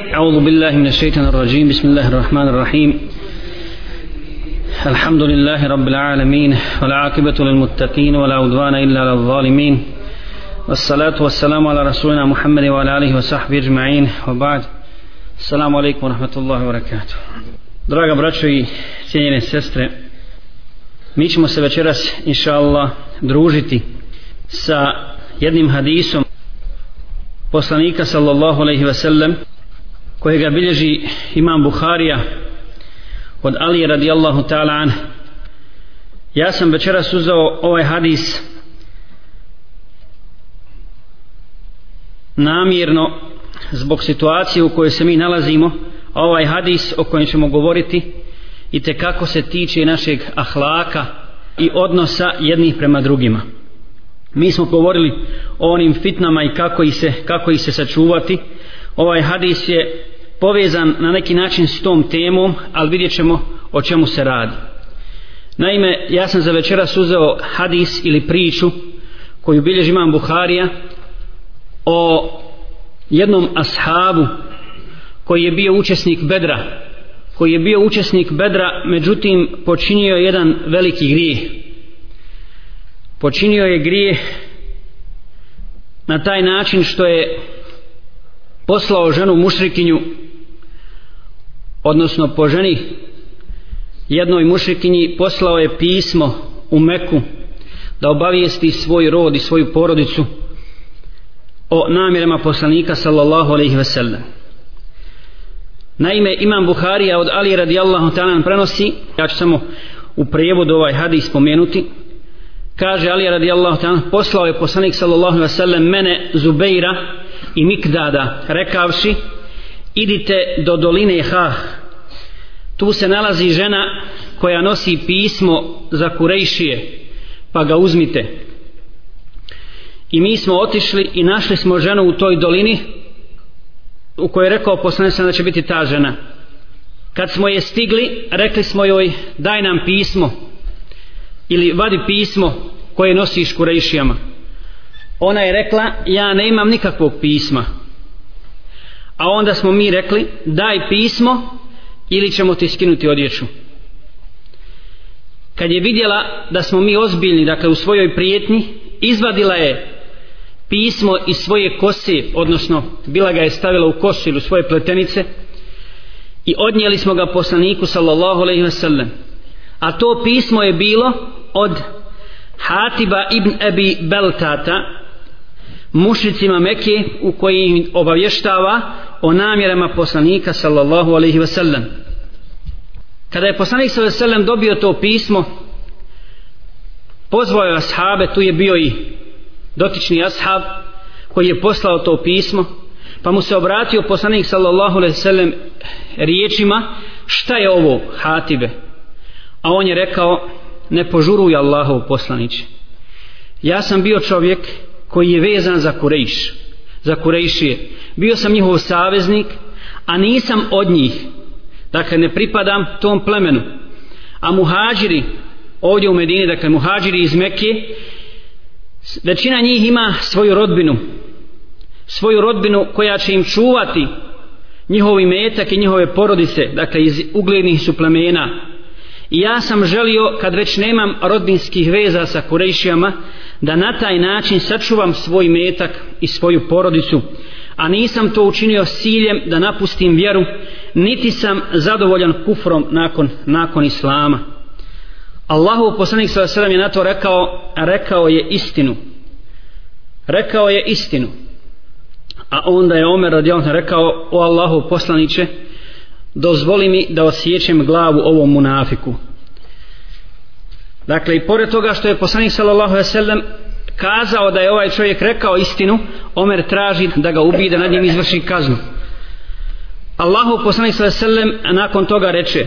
أعوذ بالله من الشيطان الرجيم بسم الله الرحمن الرحيم الحمد لله رب العالمين والعاقبة للمتقين ولا عدوان إلا على الظالمين والصلاة والسلام على رسولنا محمد وعلى آله وصحبه أجمعين وبعد السلام عليكم ورحمة الله وبركاته Draga braćo i cijenjene sestre, mi ćemo se večeras, inša Allah, družiti sa jednim hadisom poslanika sallallahu alaihi ve sellem kojega bilježi imam Buharija od Ali radijallahu ta'ala an. Ja sam večeras uzao ovaj hadis namjerno zbog situacije u kojoj se mi nalazimo a ovaj hadis o kojem ćemo govoriti i te kako se tiče našeg ahlaka i odnosa jednih prema drugima. Mi smo govorili o onim fitnama i kako ih se, kako ih se sačuvati ovaj hadis je povezan na neki način s tom temom ali vidjet ćemo o čemu se radi. Naime ja sam za večera suzeo hadis ili priču koju bilježi imam Buharija o jednom ashabu koji je bio učesnik bedra koji je bio učesnik bedra međutim počinio jedan veliki grijeh. Počinio je grijeh na taj način što je poslao ženu mušrikinju odnosno po ženi jednoj mušrikinji poslao je pismo u Meku da obavijesti svoj rod i svoju porodicu o namjerama poslanika sallallahu alaihi ve sellem naime imam Buharija od Ali radijallahu ta'ala prenosi ja ću samo u prijevodu ovaj hadis spomenuti kaže Ali radijallahu ta'ala poslao je poslanik sallallahu alaihi ve sellem mene Zubeira i Mikdada rekavši idite do doline Hah. Tu se nalazi žena koja nosi pismo za Kurejšije pa ga uzmite. I mi smo otišli i našli smo ženu u toj dolini u kojoj je rekao poslanik da će biti ta žena. Kad smo je stigli rekli smo joj daj nam pismo. Ili vadi pismo koje nosiš Kurejšijama ona je rekla ja ne imam nikakvog pisma. A onda smo mi rekli daj pismo ili ćemo ti skinuti odjeću. Kad je vidjela da smo mi ozbiljni dakle u svojoj prijetnji izvadila je pismo iz svoje kose odnosno bila ga je stavila u kosu ili u svoje pletenice i odnijeli smo ga poslaniku sallallahu alaihi ve sellem a to pismo je bilo od Hatiba ibn Abi Beltata mušnicima Mekke u koji obavještava o namjerama poslanika sallallahu alaihi wasallam. Kada je poslanik sallallahu alaihi wasallam dobio to pismo pozvao je ashabe tu je bio i dotični ashab koji je poslao to pismo pa mu se obratio poslanik sallallahu alaihi wasallam riječima šta je ovo hatibe? A on je rekao ne požuruj Allahov poslaniće. Ja sam bio čovjek koji je vezan za Kurejš. Za Kurejšije bio sam njihov saveznik a nisam od njih. Dakle ne pripadam tom plemenu. A muhađiri ovdje u Medini dakle muhađiri iz Mekke većina njih ima svoju rodbinu. Svoju rodbinu koja će im čuvati njihovi metak i njihove porodice dakle iz uglednih su plemena i ja sam želio kad već nemam rodbinskih veza sa Kurejšijama da na taj način sačuvam svoj metak i svoju porodicu a nisam to učinio s ciljem da napustim vjeru niti sam zadovoljan kufrom nakon, nakon islama. Allahu poslanik s.a.v. je na to rekao rekao je istinu. Rekao je istinu. A onda je Omer radijalno rekao o Allahu poslaniće dozvoli mi da osjećem glavu ovom munafiku. Dakle, i pored toga što je poslanik sallallahu alejhi ve sellem kazao da je ovaj čovjek rekao istinu, Omer traži da ga ubije, da nad njim izvrši kaznu. Allahu poslanik sallallahu alejhi ve sellem nakon toga reče: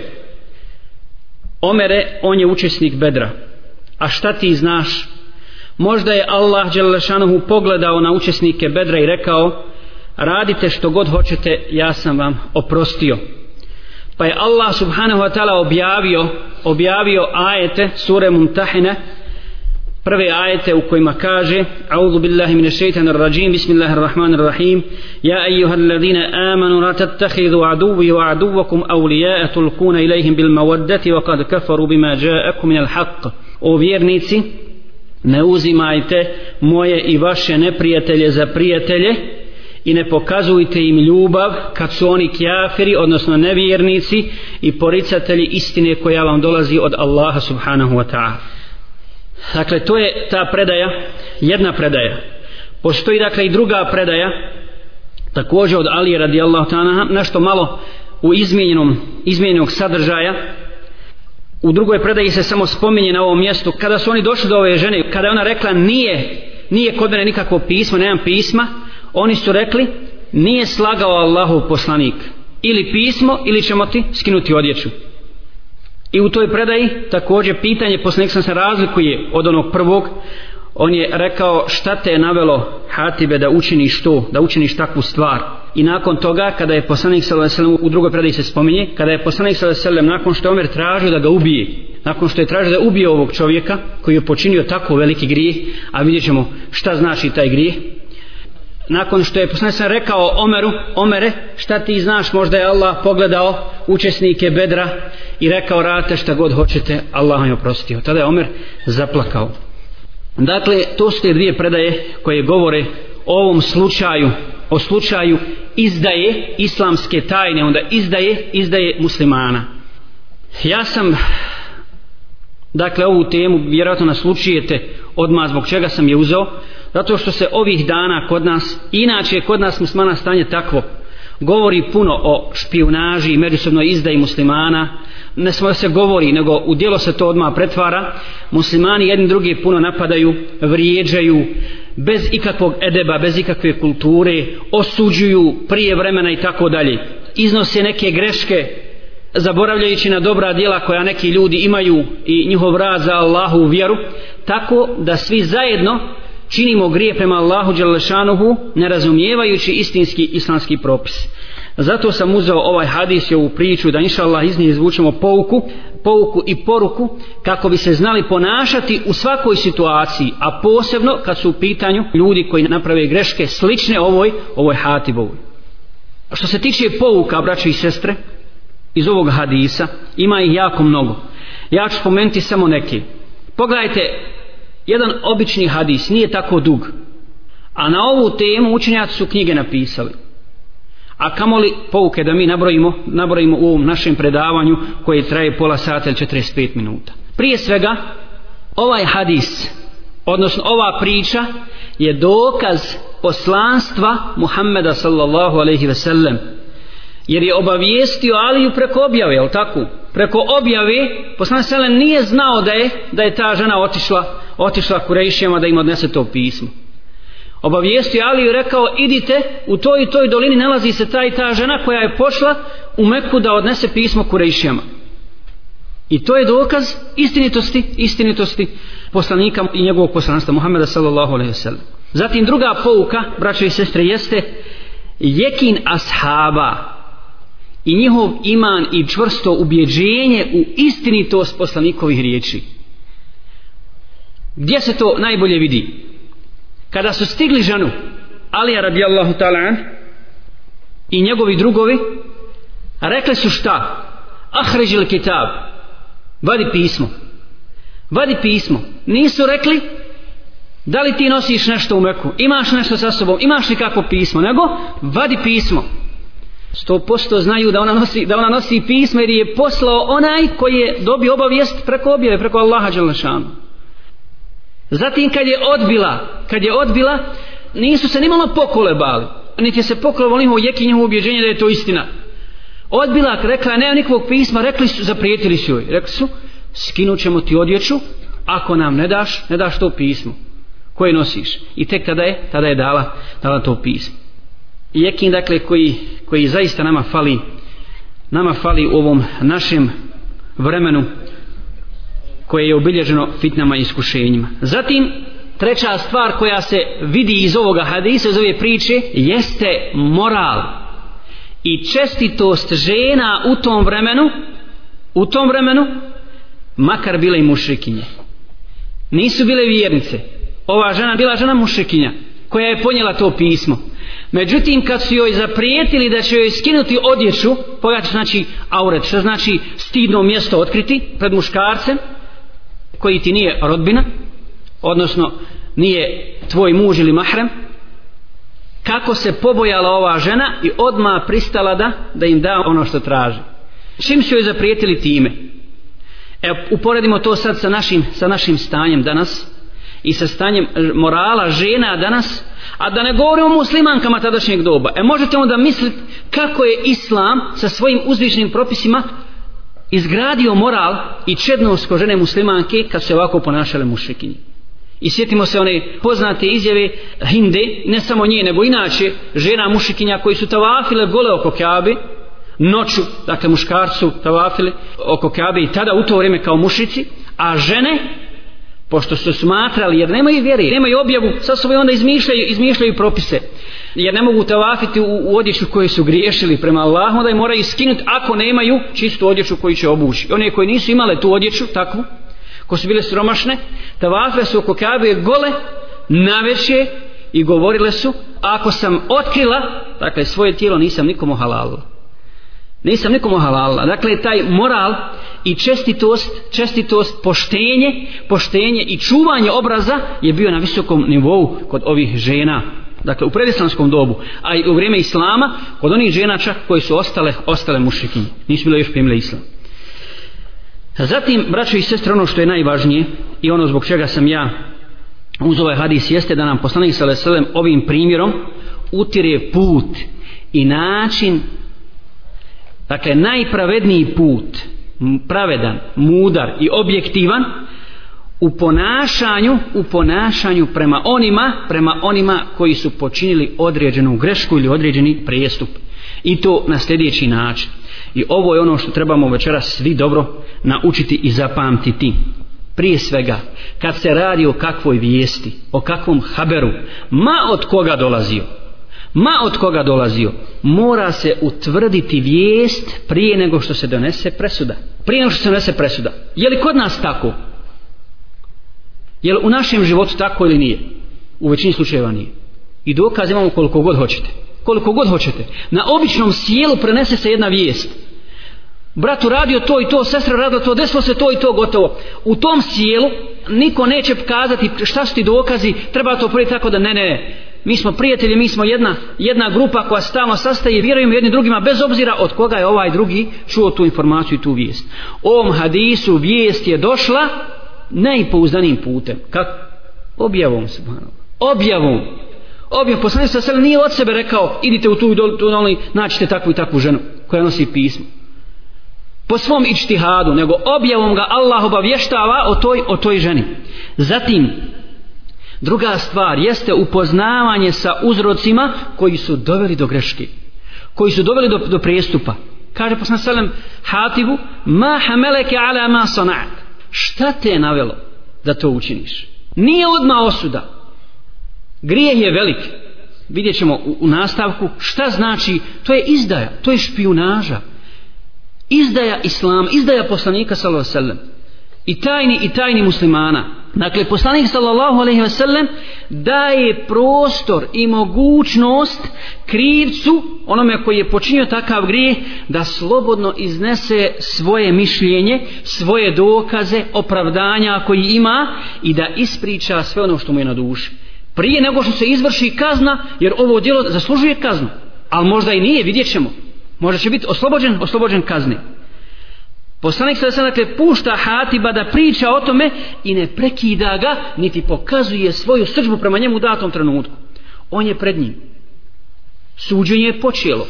Omere, on je učesnik Bedra. A šta ti znaš? Možda je Allah dželle pogledao na učesnike Bedra i rekao: Radite što god hoćete, ja sam vam oprostio pa je Allah subhanahu wa ta'ala objavio objavio ajete sure Mumtahine prve ajete u kojima kaže A'udhu billahi minash shaitanir rajim Bismillahirrahmanirrahim Ja ayyuhalladhina amanu la tattakhidhu aduvi wa aduvakum awliya'a tulkuna ilayhim bil mawaddati wa kad kafaru bima ja'akum minal haqq. O vjernici ne uzimajte moje i vaše neprijatelje za prijatelje i ne pokazujte im ljubav kad su oni kjafiri, odnosno nevjernici i poricatelji istine koja vam dolazi od Allaha subhanahu wa ta'ala. Dakle, to je ta predaja, jedna predaja. Postoji dakle i druga predaja, također od Ali radijallahu ta'ala, nešto malo u izmijenjenom, izmijenjenog sadržaja, u drugoj predaji se samo spominje na ovom mjestu kada su oni došli do ove žene kada je ona rekla nije nije kod mene nikakvo pismo nemam pisma oni su rekli nije slagao Allahov poslanik. Ili pismo ili ćemo ti skinuti odjeću. I u toj predaji također pitanje poslanik sam se razlikuje od onog prvog. On je rekao šta te je navelo Hatibe da učiniš to da učiniš takvu stvar? I nakon toga kada je poslanik sallallahu u drugoj predaji se spominje kada je poslanik sallallahu nakon što je Omer tražio da ga ubije nakon što je tražio da ubije ovog čovjeka koji je počinio tako veliki grijeh a vidjet ćemo šta znači taj grijeh nakon što je poslanik rekao Omeru Omere šta ti znaš možda je Allah pogledao učesnike Bedra i rekao rate šta god hoćete Allah vam je oprostio. Tada je Omer zaplakao. Dakle to su te dvije predaje koje govore o ovom slučaju o slučaju izdaje islamske tajne onda izdaje izdaje muslimana. Ja sam dakle ovu temu vjerojatno naslučujete odmah zbog čega sam je uzeo zato što se ovih dana kod nas inače kod nas muslimana stanje takvo govori puno o špionaži i međusobnoj izdaji muslimana. Ne samo da se govori nego u dijelo se to odmah pretvara. Muslimani jedni drugi puno napadaju vrijeđaju bez ikakvog edeba bez ikakve kulture osuđuju prije vremena i tako dalje. Iznose neke greške zaboravljajući na dobra djela koja neki ljudi imaju i njihov rad za Allahu vjeru tako da svi zajedno činimo grije prema Allahu Đalešanuhu ne razumijevajući istinski islamski propis. Zato sam uzeo ovaj hadis i ovu priču da inša Allah iz nje izvučemo pouku pouku i poruku kako bi se znali ponašati u svakoj situaciji a posebno kad su u pitanju ljudi koji naprave greške slične ovoj ovoj hatibovoj. Što se tiče pouka braće i sestre iz ovog hadisa ima ih jako mnogo. Ja ću spomenuti samo neke. Pogledajte jedan obični hadis nije tako dug. A na ovu temu učenjaci su knjige napisali. A kamoli pouke da mi nabrojimo, nabrojimo u ovom našem predavanju koje traje pola sata ili 45 minuta. Prije svega ovaj hadis odnosno ova priča je dokaz poslanstva Muhammeda sallallahu alaihi ve sellem. Jer je obavijestio Aliju preko objave, jel tako? Preko objave, poslanik sallam nije znao da je, da je ta žena otišla, otišla Kurejšijama da im odnese to pismo. Obavijestio Aliju i rekao, idite, u toj i toj dolini nalazi se ta i ta žena koja je pošla u Meku da odnese pismo Kurejšijama. I to je dokaz istinitosti, istinitosti poslanika i njegovog poslanstva Muhammeda sallallahu alaihi wasallam. Zatim druga pouka, braćo i sestre, jeste jekin ashaba, i njihov iman i čvrsto ubjeđenje u istinitost poslanikovih riječi. Gdje se to najbolje vidi? Kada su stigli ženu Alija radijallahu ta'ala i njegovi drugovi rekli su šta? Ahređil kitab vadi pismo. Vadi pismo. Nisu rekli da li ti nosiš nešto u meku? Imaš nešto sa sobom? Imaš li kako pismo? Nego vadi pismo. Sto posto znaju da ona nosi da ona nosi pismo jer je poslao onaj koji je dobio obavijest preko objave preko Allaha dželešanu zatim kad je odbila kad je odbila nisu se nimalo pokolebali niti se pokolebali njihovo jeki njihovo ubjeđenje da je to istina. Odbila rekla nema nikakvog pisma rekli su zaprijetili su joj. Rekli su skinut ćemo ti odjeću ako nam ne daš ne daš to pismo koje nosiš. I tek tada je tada je dala dala to pismo. Jekin dakle koji, koji zaista nama fali nama fali u ovom našem vremenu koje je obilježeno fitnama i iskušenjima. Zatim treća stvar koja se vidi iz ovoga hadisa iz ove priče jeste moral. I čestitost žena u tom vremenu u tom vremenu makar bile i mušrikinje. Nisu bile vjernice. Ova žena bila žena mušrikinja koja je ponijela to pismo. Međutim kad su joj zaprijetili da će joj skinuti odjeću pogledajte znači auret što znači stidno mjesto otkriti pred muškarcem koji ti nije rodbina odnosno nije tvoj muž ili mahrem kako se pobojala ova žena i odma pristala da da im da ono što traži. Čim su joj zaprijetili time? Evo uporedimo to sad sa našim, sa našim stanjem danas i sa stanjem morala žena danas a da ne govorimo o muslimankama tadašnjeg doba. E možete onda misliti kako je islam sa svojim uzvišnim propisima izgradio moral i čednost ko žene muslimanke kad se ovako ponašale mušrikinje I sjetimo se one poznate izjave Hinde, ne samo nje, nego inače žena mušikinja koji su tavafile gole oko Kabe, noću, dakle muškarcu tavafile oko Kabe i tada u to vrijeme kao mušici, a žene, pošto su smatrali, jer nemaju vjere, nemaju objavu, sa svoje onda izmišljaju, izmišljaju propise, jer ne mogu tavafiti u, u odjeću koje su griješili prema Allahu, onda je moraju skinuti ako nemaju čistu odjeću koju će obući. One koji nisu imale tu odjeću, takvu, ko su bile sromašne, tavafe su oko Kabe gole, naveće i govorile su, ako sam otkrila, dakle svoje tijelo nisam nikomu halalila. Nisam nikomu halalila. Dakle, taj moral i čestitost, čestitost, poštenje, poštenje i čuvanje obraza je bio na visokom nivou kod ovih žena. Dakle, u predislamskom dobu, a i u vrijeme Islama, kod onih žena čak koji su ostale, ostale mušikinje. Nisu bile još primile Islam. Zatim, braćo i sestre, ono što je najvažnije i ono zbog čega sam ja uz ovaj hadis jeste da nam poslanik sallallahu veselem ovim primjerom utire put i način dakle najpravedniji put pravedan, mudar i objektivan u ponašanju u ponašanju prema onima prema onima koji su počinili određenu grešku ili određeni prijestup i to na sljedeći način I ovo je ono što trebamo večeras svi dobro naučiti i zapamtiti. Prije svega, kad se radi o kakvoj vijesti, o kakvom haberu, ma od koga dolazio, ma od koga dolazio, mora se utvrditi vijest prije nego što se donese presuda. Prije nego što se donese presuda. Je li kod nas tako? Je li u našem životu tako ili nije? U većini slučajeva nije. I dokaz imamo koliko god hoćete koliko god hoćete. Na običnom sjelu prenese se jedna vijest. Brat uradio to i to, sestra radila to, desilo se to i to, gotovo. U tom sjelu niko neće kazati šta su ti dokazi, treba to prije tako da ne, ne, mi smo prijatelji, mi smo jedna, jedna grupa koja stalno sastaje i vjerujemo jedni drugima bez obzira od koga je ovaj drugi čuo tu informaciju i tu vijest. Ovom hadisu vijest je došla najpouzdanim putem. Kako? Objavom, subhanom. Objavom obje poslanik sa sele nije od sebe rekao idite u tu i tu doli naćite takvu i takvu ženu koja nosi pismo po svom ičtihadu nego objavom ga Allah obavještava o toj, o toj ženi zatim druga stvar jeste upoznavanje sa uzrocima koji su doveli do greške koji su doveli do, do prestupa. kaže poslan sa selem hatibu ma hameleke ala ma sanat šta te je navelo da to učiniš nije odma osuda Grijeh je velik. Vidjet ćemo u, u nastavku šta znači, to je izdaja, to je špijunaža. Izdaja Islam, izdaja poslanika sallallahu alejhi ve sellem. I tajni i tajni muslimana. Dakle, poslanik sallallahu alejhi ve sellem daje prostor i mogućnost krivcu, onome koji je počinio takav grijeh, da slobodno iznese svoje mišljenje, svoje dokaze, opravdanja koji ima i da ispriča sve ono što mu je na duši. Prije nego što se izvrši kazna jer ovo djelo zaslužuje kaznu ali možda i nije, vidjet ćemo. Možda će biti oslobođen, oslobođen kazne poslanik sada dakle pušta Hatiba da priča o tome i ne prekida ga niti pokazuje svoju sržbu prema njemu u datom trenutku on je pred njim suđenje je počelo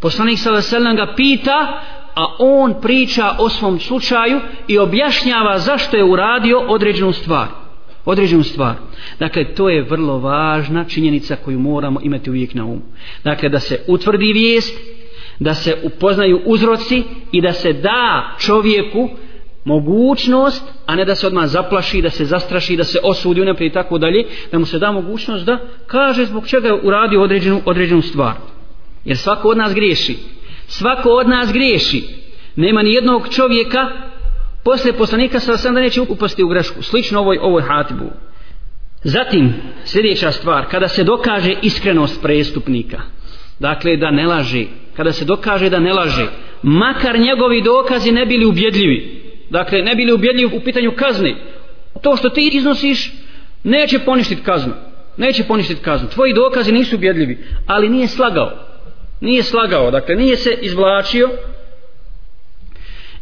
poslanik sada sada ga pita a on priča o svom slučaju i objašnjava zašto je uradio određenu stvar određenu stvar. Dakle, to je vrlo važna činjenica koju moramo imati uvijek na umu. Dakle, da se utvrdi vijest, da se upoznaju uzroci i da se da čovjeku mogućnost, a ne da se odmah zaplaši, da se zastraši, da se osudi unaprijed i tako dalje, da mu se da mogućnost da kaže zbog čega je uradio određenu, određenu stvar. Jer svako od nas griješi. Svako od nas griješi. Nema ni jednog čovjeka posle poslanika sa sam da neće upasti u grešku slično ovoj, ovoj hatibu zatim sljedeća stvar kada se dokaže iskrenost prestupnika dakle da ne laže kada se dokaže da ne laže makar njegovi dokazi ne bili ubjedljivi. Dakle ne bili ubjedljivi u pitanju kazni to što ti iznosiš neće poništiti kaznu. Neće poništiti kaznu. Tvoji dokazi nisu ubjedljivi ali nije slagao. Nije slagao dakle nije se izvlačio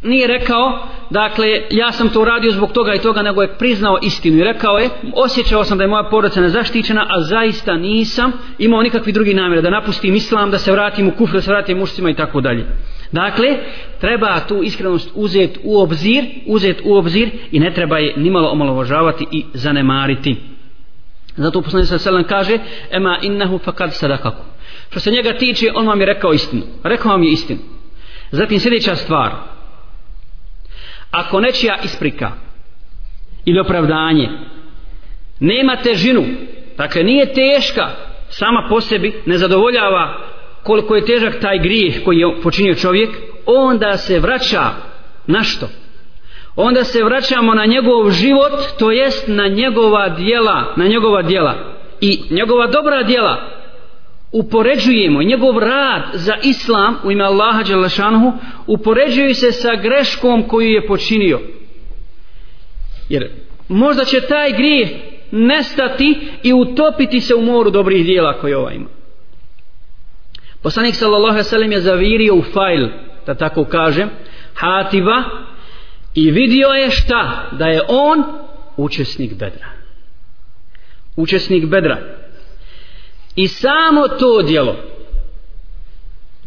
nije rekao dakle ja sam to uradio zbog toga i toga nego je priznao istinu i rekao je osjećao sam da je moja porodica nezaštićena a zaista nisam imao nikakvi drugi namjere da napustim islam da se vratim u kufr da se vratim mušcima i tako dalje. Dakle treba tu iskrenost uzeti u obzir uzeti u obzir i ne treba je nimalo omalovažavati i zanemariti. Zato poslanik sa selam kaže ema innahu fakad sadakaku što se njega tiče on vam je rekao istinu. Rekao vam je istinu. Zatim sljedeća stvar ako nečija isprika ili opravdanje nema težinu dakle nije teška sama po sebi ne zadovoljava koliko je težak taj grijeh koji je počinio čovjek onda se vraća na što? Onda se vraćamo na njegov život to jest na njegova dijela na njegova dijela i njegova dobra dijela upoređujemo njegov rad za islam u ime Allaha Đelešanhu upoređuju se sa greškom koju je počinio. Jer možda će taj grijeh nestati i utopiti se u moru dobrih dijela koje ova ima. Poslanik sallallahu alaihi sallam je zavirio u fajl da tako kažem hativa i vidio je šta? Da je on učesnik bedra. Učesnik bedra. I samo to djelo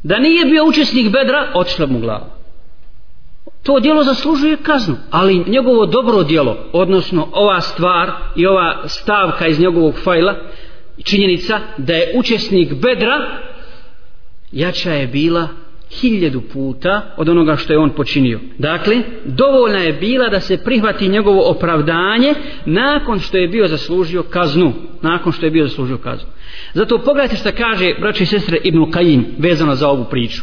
da nije bio učesnik bedra, otišla mu glava. To djelo zaslužuje kaznu, ali njegovo dobro djelo, odnosno ova stvar i ova stavka iz njegovog fajla, činjenica da je učesnik bedra, jača je bila hiljadu puta od onoga što je on počinio. Dakle, dovoljna je bila da se prihvati njegovo opravdanje nakon što je bio zaslužio kaznu. Nakon što je bio zaslužio kaznu. Zato pogledajte što kaže braći i sestre Ibn Kajim vezano za ovu priču.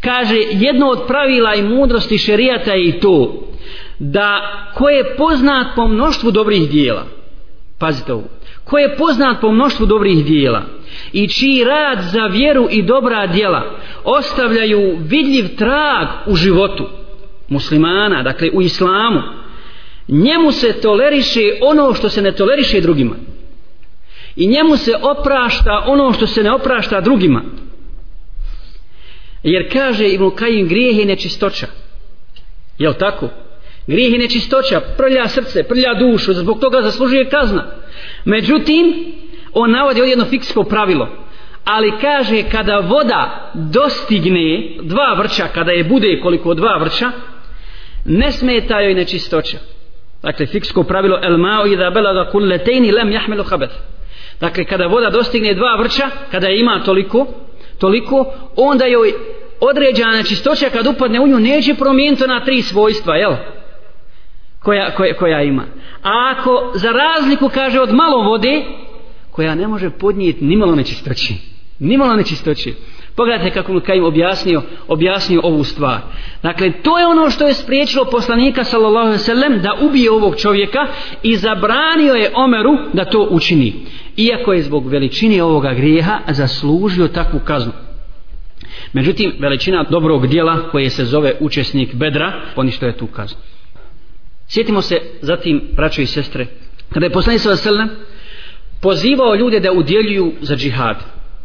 Kaže, jedno od pravila i mudrosti šerijata je i to da ko je poznat po mnoštvu dobrih dijela, pazite ovo, ko je poznat po mnoštvu dobrih dijela i čiji rad za vjeru i dobra dijela ostavljaju vidljiv trag u životu muslimana, dakle u islamu, njemu se toleriše ono što se ne toleriše drugima i njemu se oprašta ono što se ne oprašta drugima. Jer kaže Ibn Kajim grijeh je nečistoća. Jel tako? Grijeh i nečistoća prlja srce, prlja dušu zbog toga zaslužuje kazna međutim on navodi ovdje jedno fiksko pravilo ali kaže kada voda dostigne dva vrća kada je bude koliko dva vrća ne smeta joj nečistoća dakle fiksko pravilo el ma'u idha belaga kulletejni lem jahmelu habet. Dakle, kada voda dostigne dva vrća, kada je ima toliko, toliko, onda joj određena nečistoća kad upadne u nju neće promijeniti na tri svojstva, jel? Koja, koja, koja ima. A ako za razliku kaže od malo vode, koja ne može podnijeti ni malo nečistoći. Ni malo nečistoći. Pogledajte kako mu Kajim objasnio, objasnio ovu stvar. Dakle, to je ono što je spriječilo poslanika sallallahu alejhi ve sellem da ubije ovog čovjeka i zabranio je Omeru da to učini. Iako je zbog veličine ovoga grijeha zaslužio takvu kaznu. Međutim, veličina dobrog dijela koje se zove učesnik bedra, poništo je tu kaznu. Sjetimo se zatim, braćo i sestre, kada je poslanik sallallahu pozivao ljude da udjeljuju za džihad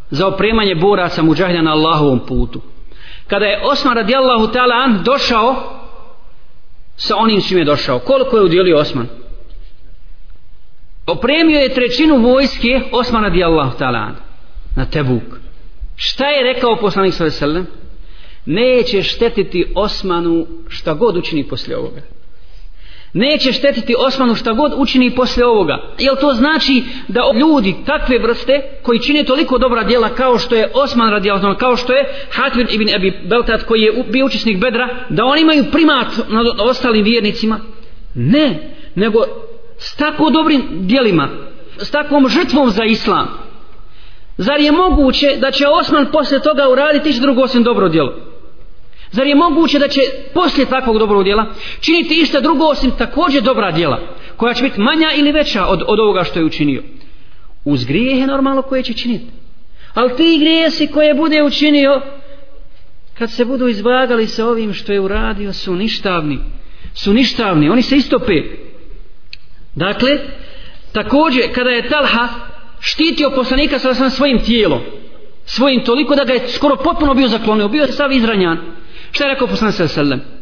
za opremanje boraca muđahida na Allahovom putu. Kada je Osman radijallahu ta'ala an došao sa onim čim je došao. Koliko je udjelio Osman? Opremio je trećinu vojske Osman radijallahu ta'ala an na Tebuk. Šta je rekao poslanik sallallahu alejhi ve sellem? Neće štetiti Osmanu šta god učini poslije ovoga neće štetiti Osmanu šta god učini posle ovoga. Jel to znači da ljudi takve vrste koji čine toliko dobra djela kao što je Osman radijalno, kao što je Hatvin ibn Abi Beltat koji je bio učesnik Bedra, da oni imaju primat nad ostalim vjernicima? Ne, nego s tako dobrim djelima, s takvom žrtvom za Islam. Zar je moguće da će Osman posle toga uraditi ništa drugo osim dobro djelo? Zar je moguće da će poslije takvog dobrog djela činiti išta drugo osim također dobra djela koja će biti manja ili veća od, od ovoga što je učinio? Uz grijehe normalno koje će činiti. Ali ti grijesi koje bude učinio kad se budu izvagali sa ovim što je uradio su ništavni. Su ništavni. Oni se istope. Dakle, također kada je Talha štitio poslanika sa svojim tijelom svojim toliko da ga je skoro potpuno bio zaklonio, bio je sav izranjan. Šta je rekao poslanik sallallahu alejhi ve sellem?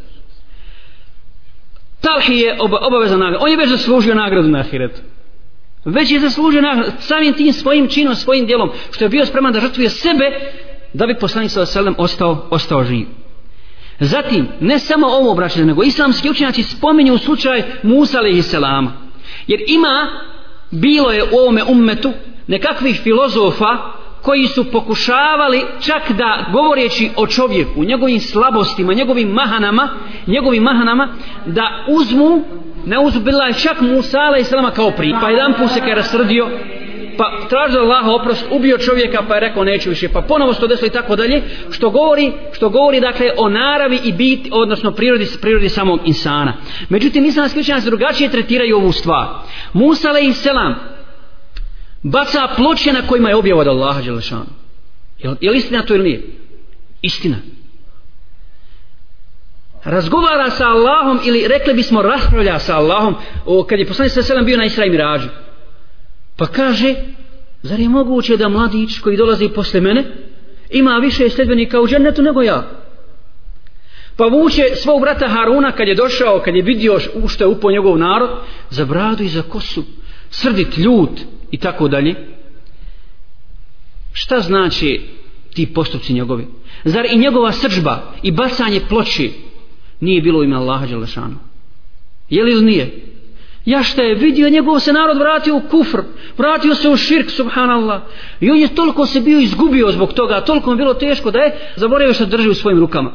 Talhi je oba, obavezan nagradu. On je već zaslužio nagradu na ahiretu. Već je zaslužio nagradu samim tim svojim činom, svojim djelom, što je bio spreman da žrtvuje sebe da bi poslanik sallallahu alejhi ve sellem ostao, ostao živ. Zatim, ne samo ovo obraćanje, nego islamski učenjaci spominju slučaj Musa a.s. Jer ima, bilo je u ovome ummetu, nekakvih filozofa koji su pokušavali čak da govoreći o čovjeku, njegovim slabostima, njegovim mahanama, njegovim mahanama, da uzmu, ne uzbila je čak Musa a.s. kao pri. Pa jedan put se kada rasrdio, pa tražio Allah oprost, ubio čovjeka pa je rekao neću više, pa ponovo sto desilo i tako dalje, što govori, što govori dakle o naravi i biti, odnosno prirodi, prirodi samog insana. Međutim, islamski učenjaci drugačije tretiraju ovu stvar. Musa a.s baca ploče na kojima je objava od Allaha Đelešanu. Je, je li istina to ili nije? Istina. Razgovara sa Allahom ili rekli bismo raspravlja sa Allahom o, kad je poslanik sa selam bio na Isra i Mirađu. Pa kaže, zar je moguće da mladić koji dolazi posle mene ima više sledbenika u džennetu nego ja? Pa vuče svog brata Haruna kad je došao, kad je vidio u što je upo njegov narod, za bradu i za kosu, srdit, ljut, i tako dalje. Šta znači ti postupci njegovi? Zar i njegova sržba i basanje ploči nije bilo ime Allaha Đelešanu? Je li ili nije? Ja šta je vidio njegov se narod vratio u kufr vratio se u širk subhanallah. I on je toliko se bio izgubio zbog toga toliko mu bilo teško da je zaboravio što drži u svojim rukama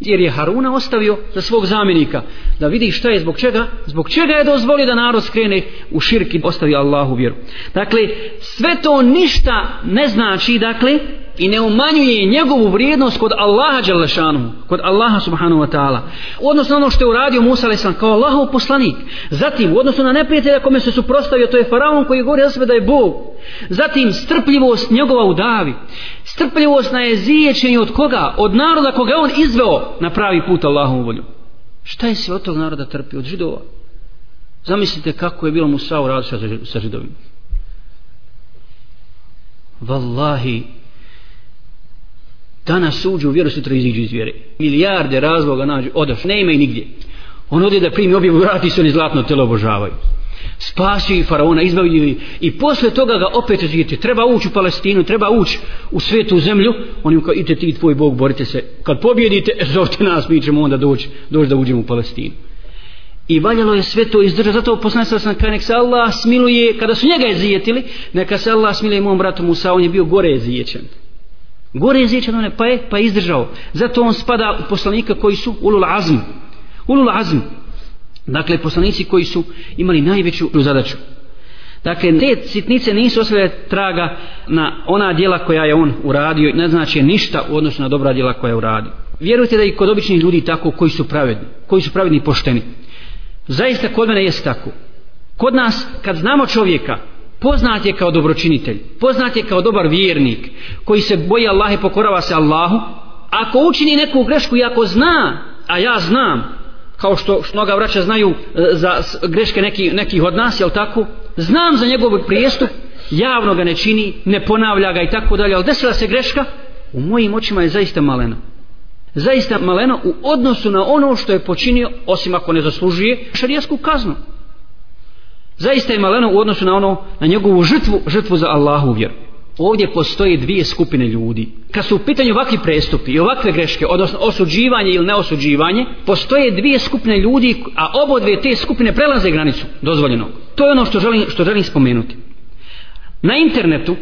jer je Haruna ostavio za svog zamjenika. Da vidi šta je zbog čega zbog čega je dozvolio da narod skrene u širki ostavi Allahu vjeru. Dakle sve to ništa ne znači dakle i ne umanjuje njegovu vrijednost kod Allaha Đalešanu, kod Allaha Subhanahu Wa Ta'ala. U odnosu na ono što je uradio Musa a.s. kao Allahov poslanik. Zatim, u odnosu na neprijatelja kome se suprostavio, to je faraon koji govori za sebe da je Bog. Zatim, strpljivost njegova u davi. Strpljivost na jezijećenju od koga? Od naroda koga on izveo na pravi put Allahovu volju. Šta je se od tog naroda trpio? Od židova. Zamislite kako je bilo Musa u radu sa židovima. Wallahi, danas uđu u vjeru, sutra iziđu iz vjere. Milijarde razloga nađu, odaš, ne ima i nigdje. On ode da primi objavu, vrati se, oni zlatno telo obožavaju. Spasio i faraona, izbavio i, i posle toga ga opet žijete. Treba ući u Palestinu, treba ući u svetu zemlju. Oni mu kao, ite ti tvoj Bog, borite se. Kad pobjedite, e, zovite nas, mi ćemo onda doći, doći da uđemo u Palestinu. I valjalo je sve to izdržati. Zato poslanica sam kada nek se Allah smiluje, kada su njega je neka se Allah smiluje mom bratu Musa, on je bio gore zijećen. Gore je one, pa je, pa je izdržao. Zato on spada u poslanika koji su ulul azm. Ulul azm. Dakle, poslanici koji su imali najveću zadaću. Dakle, te sitnice nisu ostavljale traga na ona djela koja je on uradio, ne znači ništa u odnosu na dobra djela koja je uradio. Vjerujte da i kod običnih ljudi tako koji su pravedni, koji su pravedni i pošteni. Zaista kod mene jest tako. Kod nas, kad znamo čovjeka, poznat je kao dobročinitelj, poznat je kao dobar vjernik, koji se boji Allaha i pokorava se Allahu, ako učini neku grešku i ako zna, a ja znam, kao što mnoga vraća znaju e, za greške neki, nekih od nas, jel tako? Znam za njegov prijestup, javno ga ne čini, ne ponavlja ga i tako dalje, ali desila se greška, u mojim očima je zaista maleno. Zaista maleno u odnosu na ono što je počinio, osim ako ne zaslužuje šarijasku kaznu zaista je maleno u odnosu na ono na njegovu žrtvu, žrtvu za Allahu vjeru. Ovdje postoje dvije skupine ljudi. Kad su u pitanju ovakvi prestupi i ovakve greške, odnosno osuđivanje ili neosuđivanje, postoje dvije skupine ljudi, a obodve te skupine prelaze granicu dozvoljenog. To je ono što želim, što želim spomenuti. Na internetu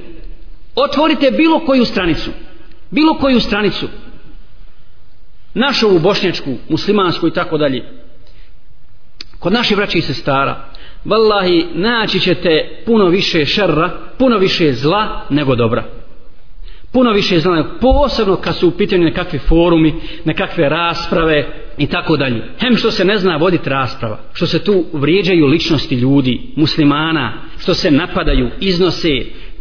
otvorite bilo koju stranicu, bilo koju stranicu, našu bošnjačku, muslimansku i tako dalje, kod naše braće i sestara, vallahi naći ćete puno više šerra, puno više zla nego dobra. puno više zla, posebno kad su u pitanju nekakvi forumi nekakve rasprave i tako dalje hem što se ne zna voditi rasprava što se tu vrijeđaju ličnosti ljudi muslimana što se napadaju iznose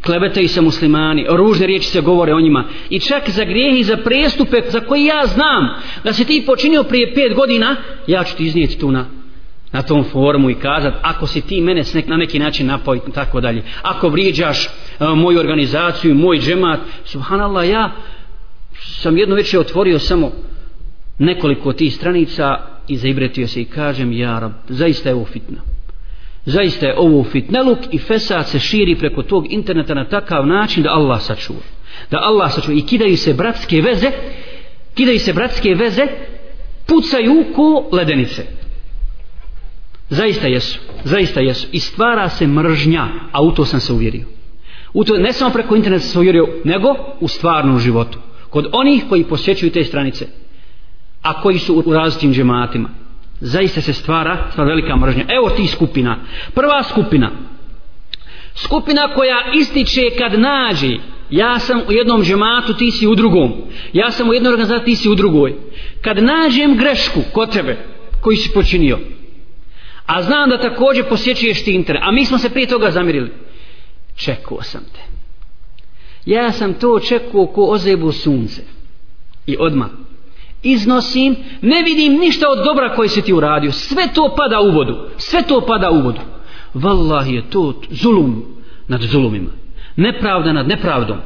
klevetaju se muslimani ružne riječi se govore o njima i čak za grijehi, i za prestupe za koje ja znam da se ti počinio prije pet godina ja ću ti iznijeti tu na na tom forumu i kazat ako si ti mene na neki način napoj tako dalje. Ako vrijeđaš e, moju organizaciju moj džemat subhanallah ja sam jedno večer otvorio samo nekoliko tih stranica i zaibretio se i kažem ja rab zaista je ovo fitna. Zaista je ovo fitneluk i fesad se širi preko tog interneta na takav način da Allah sačuva. Da Allah sačuva. I kidaju se bratske veze kidaju se bratske veze pucaju ko ledenice. Zaista jesu, zaista jesu. I stvara se mržnja, a u to sam se uvjerio. U to ne samo preko interneta sam se uvjerio, nego u stvarnom životu. Kod onih koji posjećuju te stranice, a koji su u različitim džematima, zaista se stvara, stvara velika mržnja. Evo ti skupina. Prva skupina. Skupina koja ističe kad nađe ja sam u jednom džematu, ti si u drugom. Ja sam u jednoj organizaciji, ti si u drugoj. Kad nađem grešku kod tebe, koji si počinio, a znam da također posjećuješ ti internet a mi smo se prije toga zamirili. Čekao sam te. Ja sam to čekao ko ozebu sunce. I odmah. Iznosim ne vidim ništa od dobra koji si ti uradio. Sve to pada u vodu. Sve to pada u vodu. Vallahi je to zulum nad zulumima. Nepravda nad nepravdom.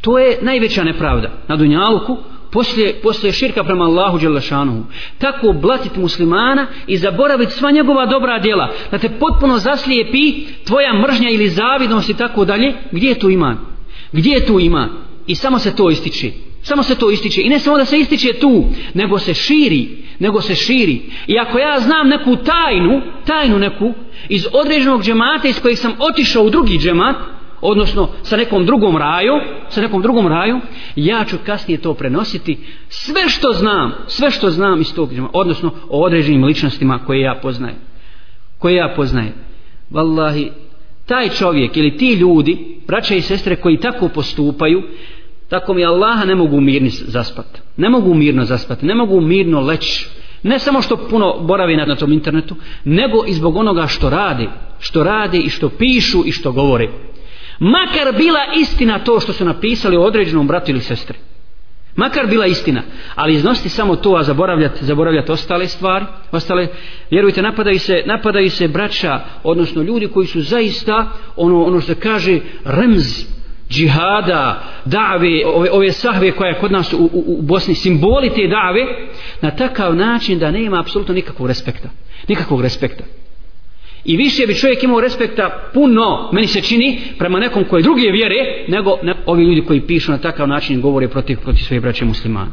To je najveća nepravda na Dunjaluku poslije, poslije širka prema Allahu Đelešanu tako blatit muslimana i zaboraviti sva njegova dobra djela. Da te potpuno zaslijepi tvoja mržnja ili zavidnost i tako dalje gdje je tu iman? Gdje je tu iman? I samo se to ističe. Samo se to ističe. I ne samo da se ističe tu nego se širi nego se širi. I ako ja znam neku tajnu tajnu neku iz određenog džemata iz kojeg sam otišao u drugi džemat odnosno sa nekom drugom raju, sa nekom drugom raju, ja ću kasnije to prenositi sve što znam, sve što znam iz tog, odnosno o određenim ličnostima koje ja poznajem. Koje ja poznajem. Wallahi, taj čovjek ili ti ljudi, braća i sestre koji tako postupaju, tako mi Allaha ne mogu mirno zaspati. Ne mogu mirno zaspati, ne mogu mirno leći. Ne samo što puno boravi na, na tom internetu, nego i zbog onoga što radi, što radi i što pišu i što govore makar bila istina to što su napisali o određenom bratu ili sestri. Makar bila istina. Ali iznositi samo to a zaboravljati zaboravljati ostale stvari ostale vjerujte napadaju se napadaju se braća odnosno ljudi koji su zaista ono ono što kaže remz džihada dave ove, ove sahve koja je kod nas u, u, u Bosni simboli te dave na takav način da nema apsolutno nikakvog respekta. Nikakvog respekta. I više bi čovjek imao respekta puno, meni se čini, prema nekom koji druge vjere, nego ne, ovi ljudi koji pišu na takav način govore protiv, protiv svoje braće muslimana.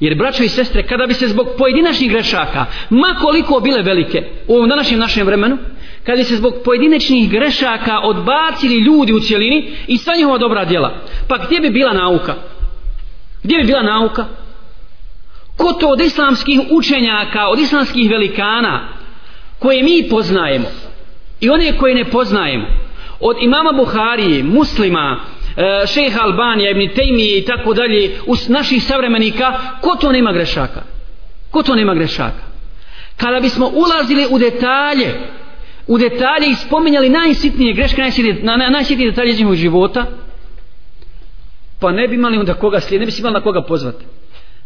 Jer braćo i sestre, kada bi se zbog pojedinačnih grešaka, makoliko bile velike u ovom današnjem našem vremenu, kada bi se zbog pojedinačnih grešaka odbacili ljudi u cijelini i sva njihova dobra djela, pa gdje bi bila nauka? Gdje bi bila nauka? Ko to od islamskih učenjaka, od islamskih velikana, koje mi poznajemo i one koje ne poznajemo. Od imama Buharije, muslima e, šeha Albanija, Ibn Tejmije i tako dalje, us naših savremenika ko to nema grešaka? Ko to nema grešaka? Kada bismo ulazili u detalje u detalje i spominjali najsitnije greške najsitnije, na, na, najsitnije detalje iz života pa ne bi imali onda koga slijediti ne bi si imali na koga pozvati.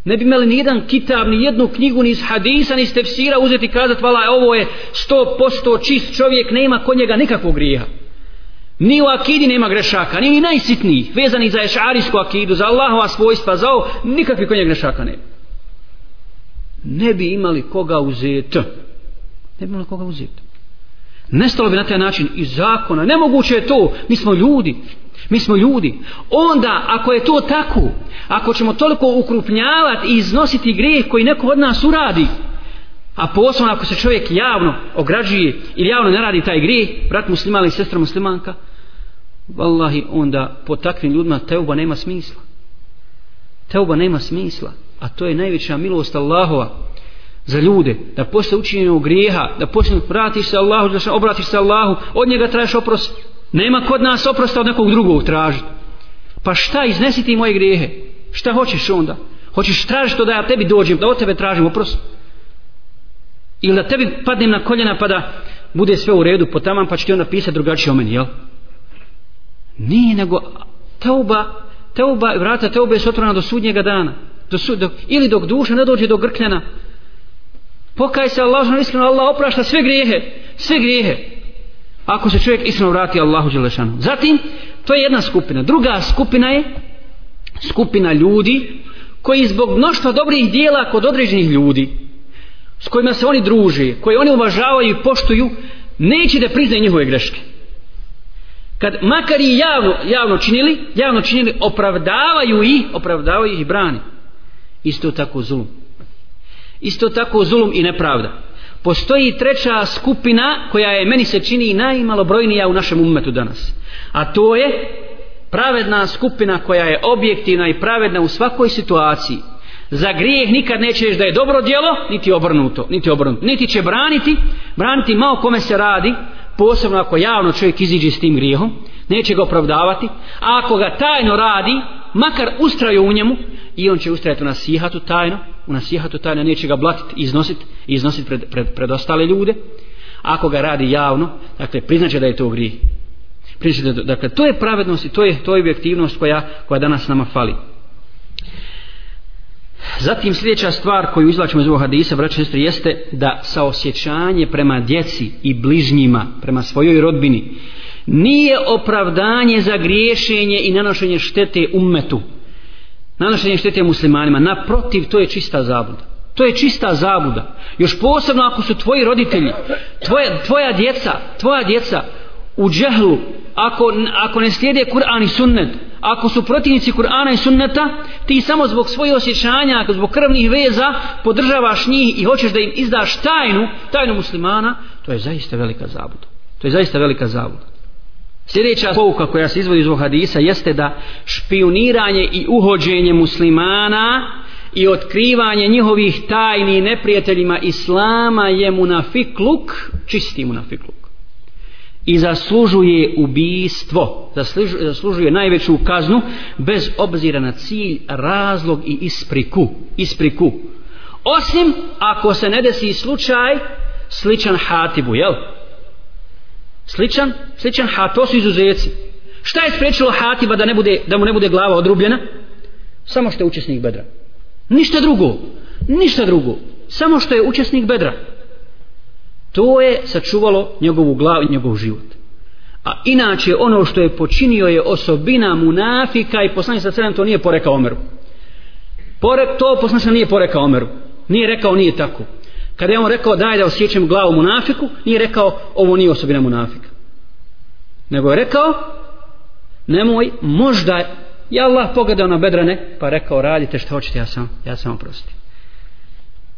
Ne bi imali ni jedan kitab, ni jednu knjigu, ni iz hadisa, ni iz tefsira uzeti i kazati, vala, ovo je sto posto čist čovjek, nema kod njega nikakvog grija. Ni u akidi nema grešaka, ni najsitniji, vezani za ešarijsku akidu, za Allahova svojstva, za ovo, nikakvi kod njega grešaka nema. Ne bi imali koga uzeti. Ne bi imali koga uzeti. Nestalo bi na taj način i zakona. Nemoguće je to. Mi smo ljudi. Mi smo ljudi. Onda, ako je to tako, ako ćemo toliko ukrupnjavati i iznositi grijeh koji neko od nas uradi, a posebno ako se čovjek javno ograđuje ili javno ne radi taj grijeh, brat musliman ili sestra muslimanka, vallahi, onda po takvim ljudima teuba nema smisla. Teuba nema smisla. A to je najveća milost Allahova za ljude, da posle učinjenog grijeha, da posle vratiš se Allahu, da obratiš se Allahu, od njega tražiš oprost, nema kod nas oprosta od nekog drugog tražiti pa šta iznesi ti moje grijehe? Šta hoćeš onda? Hoćeš tražiti to da ja tebi dođem da od tebe tražim oprost? Ili da tebi padnem na koljena pa da bude sve u redu po tamam pa će ti onda pisati drugačije o meni jel? Nije nego teuba teuba vrata teube su otvorena do sudnjega dana. Do su, do, ili dok duša ne dođe do grkljena pokaj se Allah iskreno Allah oprašta sve grijehe sve grijehe ako se čovjek iskreno vrati Allahu Đelešanu. Zatim to je jedna skupina. Druga skupina je skupina ljudi koji zbog mnoštva dobrih dijela kod određenih ljudi s kojima se oni druže koje oni uvažavaju i poštuju neće da priznaju njihove greške. Kad makar i javno, javno činili javno činili opravdavaju ih opravdavaju ih i brani. Isto tako zulum. Isto tako zulum i nepravda postoji treća skupina koja je meni se čini najmalobrojnija u našem umetu danas. A to je pravedna skupina koja je objektivna i pravedna u svakoj situaciji. Za grijeh nikad neće da je dobro djelo niti obrnuto niti obrnuto. Niti će braniti braniti malo kome se radi posebno ako javno čovjek iziđe s tim grijehom neće ga opravdavati. A ako ga tajno radi makar ustraju u njemu i on će ustrajati u nasihatu tajno u nasihatu tajno neće ga blatiti iznositi iznositi pred, pred, pred ostale ljude. Ako ga radi javno dakle priznaće da je to grijeh. Priznaće da, dakle to je pravednost i to je, to je objektivnost koja, koja danas nama fali. Zatim sljedeća stvar koju izlačimo iz ovog hadisa, braće sestri, jeste da saosjećanje prema djeci i bližnjima, prema svojoj rodbini, nije opravdanje za griješenje i nanošenje štete ummetu. Nanošenje štete muslimanima. Naprotiv, to je čista zabuda. To je čista zabuda. Još posebno ako su tvoji roditelji, tvoja, tvoja djeca, tvoja djeca u džehlu, ako, ako ne slijede Kur'an i sunnet, ako su protivnici Kur'ana i sunneta, ti samo zbog svojih osjećanja, zbog krvnih veza, podržavaš njih i hoćeš da im izdaš tajnu, tajnu muslimana, to je zaista velika zabuda. To je zaista velika zabuda. Sljedeća pouka koja se izvodi iz ovog hadisa jeste da špioniranje i uhođenje muslimana i otkrivanje njihovih tajni neprijateljima Islama je munafikluk, čisti munafikluk. I zaslužuje ubijstvo zaslužuje, zaslužuje najveću kaznu bez obzira na cilj razlog i ispriku ispriku. Osim ako se ne desi slučaj sličan hatibu jel? Sličan sličan ha to su izuzeci. Šta je spriječilo hatiba da ne bude da mu ne bude glava odrubljena? Samo što je učesnik bedra. Ništa drugo ništa drugo. Samo što je učesnik bedra. To je sačuvalo njegovu glavu i njegov život. A inače ono što je počinio je osobina munafika i poslanik sa to nije porekao Omeru. Pore, to poslanik nije porekao Omeru. Nije rekao nije tako kada je on rekao daj da osjećam glavu munafiku nije rekao ovo nije osobina munafika nego je rekao nemoj možda je Allah pogledao na bedrane pa rekao radite što hoćete ja sam ja sam oprosti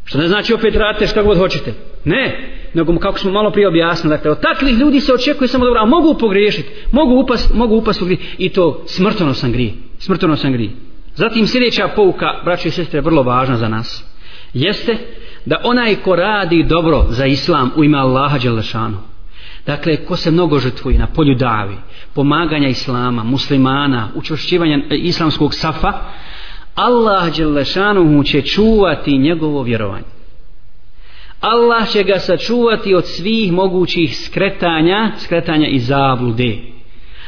što ne znači opet radite što god hoćete. Ne nego kako smo malo prije objasnili dakle od takvih ljudi se očekuje samo dobro a mogu pogriješiti mogu upast mogu upast u grije i to smrtono sam grije smrtono sam grije. Zatim sljedeća pouka braće i sestre vrlo važna za nas. Jeste da onaj ko radi dobro za islam u ime Allaha Đelešanu. Dakle ko se mnogo žrtvuje na polju davi pomaganja islama, muslimana učvršćivanja islamskog safa Allah Đelešanu će čuvati njegovo vjerovanje. Allah će ga sačuvati od svih mogućih skretanja skretanja i zablude.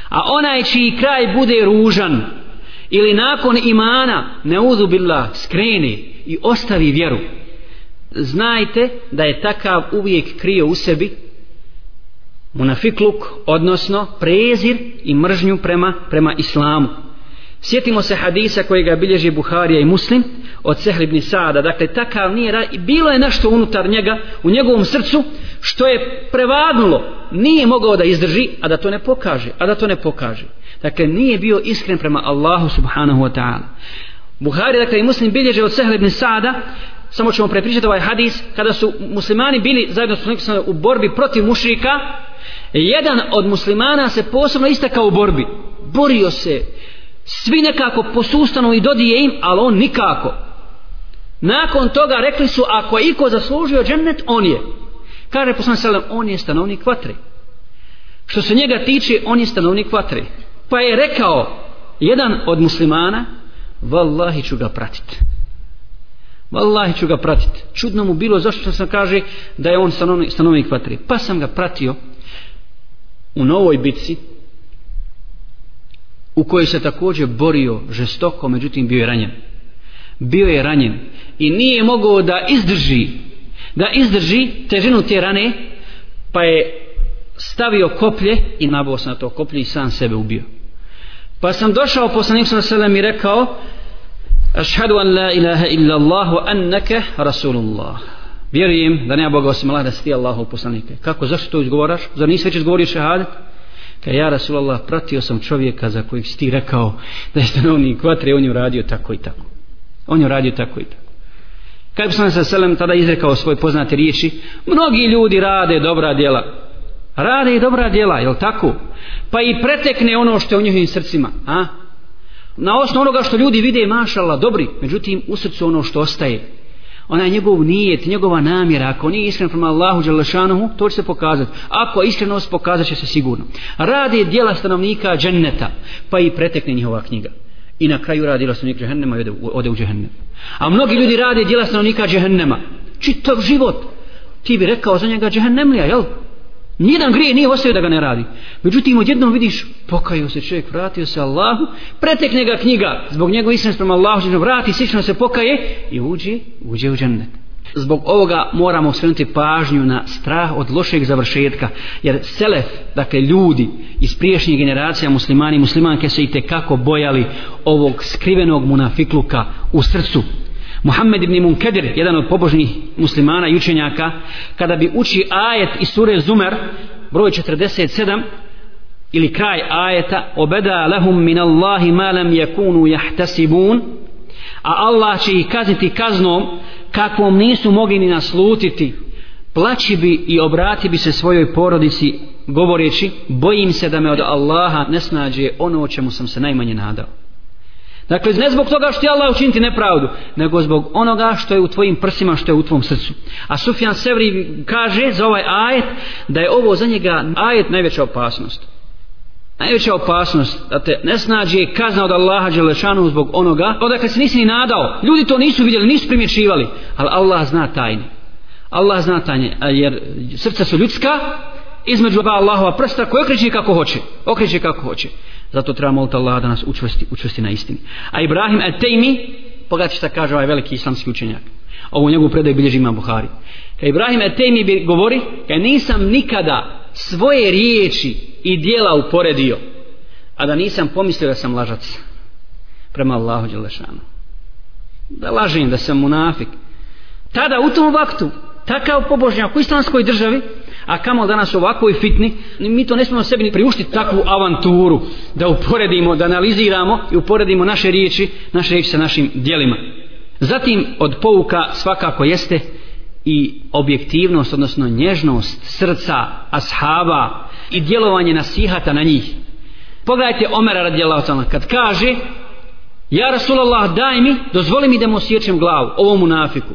A onaj čiji kraj bude ružan ili nakon imana ne uzubillah skreni i ostavi vjeru znajte da je takav uvijek krio u sebi munafikluk, odnosno prezir i mržnju prema, prema islamu. Sjetimo se hadisa kojega bilježi Buharija i Muslim od Sehlibni Sada. Dakle, takav nije, bilo je nešto unutar njega, u njegovom srcu, što je prevagnulo. Nije mogao da izdrži, a da to ne pokaže. A da to ne pokaže. Dakle, nije bio iskren prema Allahu subhanahu wa ta'ala. Buhari, dakle, i Muslim bilježe od Sehlebni Sada samo ćemo prepričati ovaj hadis kada su muslimani bili zajedno su u borbi protiv mušrika jedan od muslimana se posebno istakao u borbi. Borio se. Svi nekako posustano i dodije im ali on nikako. Nakon toga rekli su ako je iko zaslužio džennet on je. Kaže poslanik selam, on je stanovnik vatre. Što se njega tiče on je stanovnik vatre. Pa je rekao jedan od muslimana vallahi ću ga pratiti Wallahi ću ga pratiti. Čudno mu bilo zašto sam kaže da je on stanovnik, stanovnik vatre. Pa sam ga pratio u novoj bitci u kojoj se također borio žestoko, međutim bio je ranjen. Bio je ranjen i nije mogao da izdrži da izdrži težinu te rane pa je stavio koplje i nabao se na to koplje i sam sebe ubio. Pa sam došao poslanik sa selem i rekao Ašhadu an la ilaha illa Allah wa annaka Rasulullah. Vjerujem da nema Boga osim Allah da si ti Allahu poslanike. Kako, zašto to izgovaraš? Zar nisi već izgovorio šehadet? Ka ja Rasulallah pratio sam čovjeka za kojeg si ti rekao da je stanovnik vatre, on je uradio tako i tako. On je uradio tako i tako. Kaj poslanik sa selem tada izrekao svoje poznate riječi, mnogi ljudi rade dobra djela. Rade i dobra djela, jel tako? Pa i pretekne ono što je u njihovim srcima. A? Na osnovu onoga što ljudi vide mašala dobri. Međutim u srcu ono što ostaje ona je njegov nijet, njegova namjera. Ako nije iskren prema Allahu Đalešanuhu to će se pokazati, ako iskrenost pokazat će se sigurno. Radi dijela stanovnika dženneta pa i pretekne njihova knjiga. I na kraju radi dijela stanovnika džehennema i ode, ode u džehennem. A mnogi ljudi radi dijela stanovnika džehennema. Čitav život. Ti bi rekao za njega džehennemlija, jel? Nijedan grije nije ostavio da ga ne radi. Međutim, odjednom vidiš, pokajao se čovjek, vratio se Allahu, pretekne ga knjiga, zbog njegove iskrenosti prema Allahu, vrati, slično se pokaje i uđe, uđe u džennet. Zbog ovoga moramo svenuti pažnju na strah od lošeg završetka, jer selef, dakle ljudi iz priješnjih generacija muslimani i muslimanke se i kako bojali ovog skrivenog munafikluka u srcu, Muhammed ibn Munkedir, jedan od pobožnih muslimana i učenjaka, kada bi uči ajet iz sure Zumer, broj 47, ili kraj ajeta, obeda lahum min Allahi ma lam yakunu jahtasibun, a Allah će ih kazniti kaznom kakvom nisu mogli ni naslutiti, plaći bi i obrati bi se svojoj porodici govoreći, bojim se da me od Allaha ne snađe ono o čemu sam se najmanje nadao. Dakle, ne zbog toga što je Allah učiniti nepravdu, nego zbog onoga što je u tvojim prsima, što je u tvom srcu. A Sufjan Sevri kaže za ovaj ajet da je ovo za njega ajet najveća opasnost. Najveća opasnost da te ne snađe kazna od Allaha Đelešanu zbog onoga odakle se nisi ni nadao. Ljudi to nisu vidjeli, nisu primjećivali, ali Allah zna tajne. Allah zna tajne, jer srca su ljudska, između dva Allahova prsta koje okreće kako hoće. Okreće kako hoće. Zato treba moliti Allah da nas učvrsti, učvrsti na istini. A Ibrahim et-Tejmi, pogledajte šta kaže ovaj veliki islamski učenjak. Ovo njegovu predaj bilježi ima Buhari. Kad Ibrahim et-Tejmi govori, kad nisam nikada svoje riječi i dijela uporedio, a da nisam pomislio da sam lažac prema Allahu Đelešanu. Da lažem, da sam munafik. Tada u tom vaktu, takav pobožnjak u islamskoj državi, a kamo danas ovakvoj fitni mi to ne smemo sebi ni priuštiti takvu avanturu da uporedimo, da analiziramo i uporedimo naše riječi naše riječi sa našim dijelima zatim od pouka svakako jeste i objektivnost odnosno nježnost srca ashaba i djelovanje nasihata na njih. Pogledajte Omera radijallahu ta'ala kad kaže ja Rasulallah daj mi dozvoli mi da mu osjećam glavu ovom munafiku.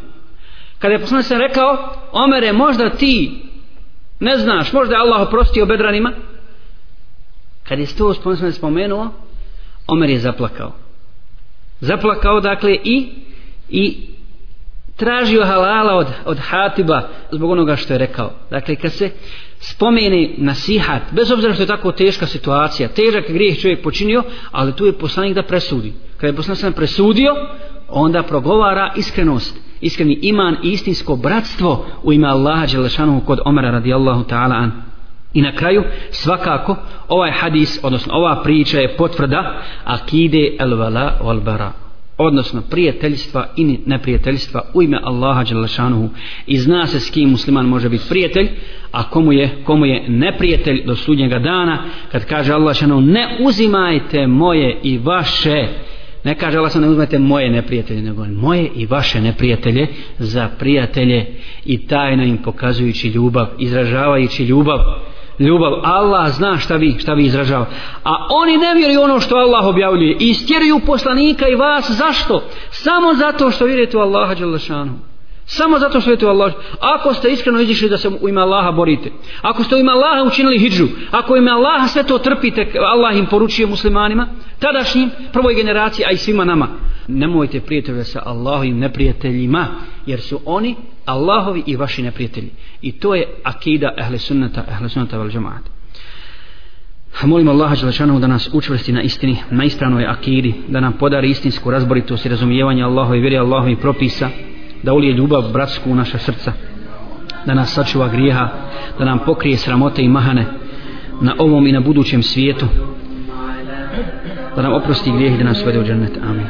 Kada je poslanik sam rekao Omere možda ti ne znaš, možda je Allah oprostio bedranima? Kad je to spomenuo, spomenuo Omer je zaplakao. Zaplakao dakle i i tražio halala od, od Hatiba zbog onoga što je rekao. Dakle kad se spomeni nasihat bez obzira što je tako teška situacija težak grijeh čovjek počinio ali tu je poslanik da presudi. Kada je poslanik presudio onda progovara iskrenost iskreni iman i istinsko bratstvo u ime Allaha Đelešanu kod Omara radijallahu ta'ala an. I na kraju, svakako, ovaj hadis, odnosno ova priča je potvrda akide el vala wal bara odnosno prijateljstva i neprijateljstva u ime Allaha Đelešanuhu i zna se s kim musliman može biti prijatelj a komu je, komu je neprijatelj do sudnjega dana kad kaže Allah Đelešanuhu ne uzimajte moje i vaše ne kaže Allah ne uzmete moje neprijatelje nego moje i vaše neprijatelje za prijatelje i tajno im pokazujući ljubav izražavajući ljubav. Ljubav. Allah zna šta vi šta vi izražava. A oni ne vjeruju ono što Allah objavljuje. I istjeruju poslanika i vas. Zašto? Samo zato što vjerujete u Allaha Đalešanu. Samo zato što je to Allah. Ako ste iskreno izišli da se u ime Allaha borite, ako ste u ime Allaha učinili hidžu, ako u ime Allaha sve to trpite, Allah im poručuje muslimanima, tadašnjim, prvoj generaciji, a i svima nama, nemojte prijatelje sa Allahovim neprijateljima, jer su oni Allahovi i vaši neprijatelji. I to je akida ehle sunnata, ehle sunnata vel džamaata. Molim Allaha Đelešanu da nas učvrsti na istini, na ispravnoj akidi, da nam podari istinsku razboritost i razumijevanje Allahove vjeri Allahove propisa, da ulije ljubav bratsku u naša srca, da nas sačuva grijeha, da nam pokrije sramote i mahane na ovom i na budućem svijetu, da nam oprosti grijeh i da nas vede u džennet. Amin.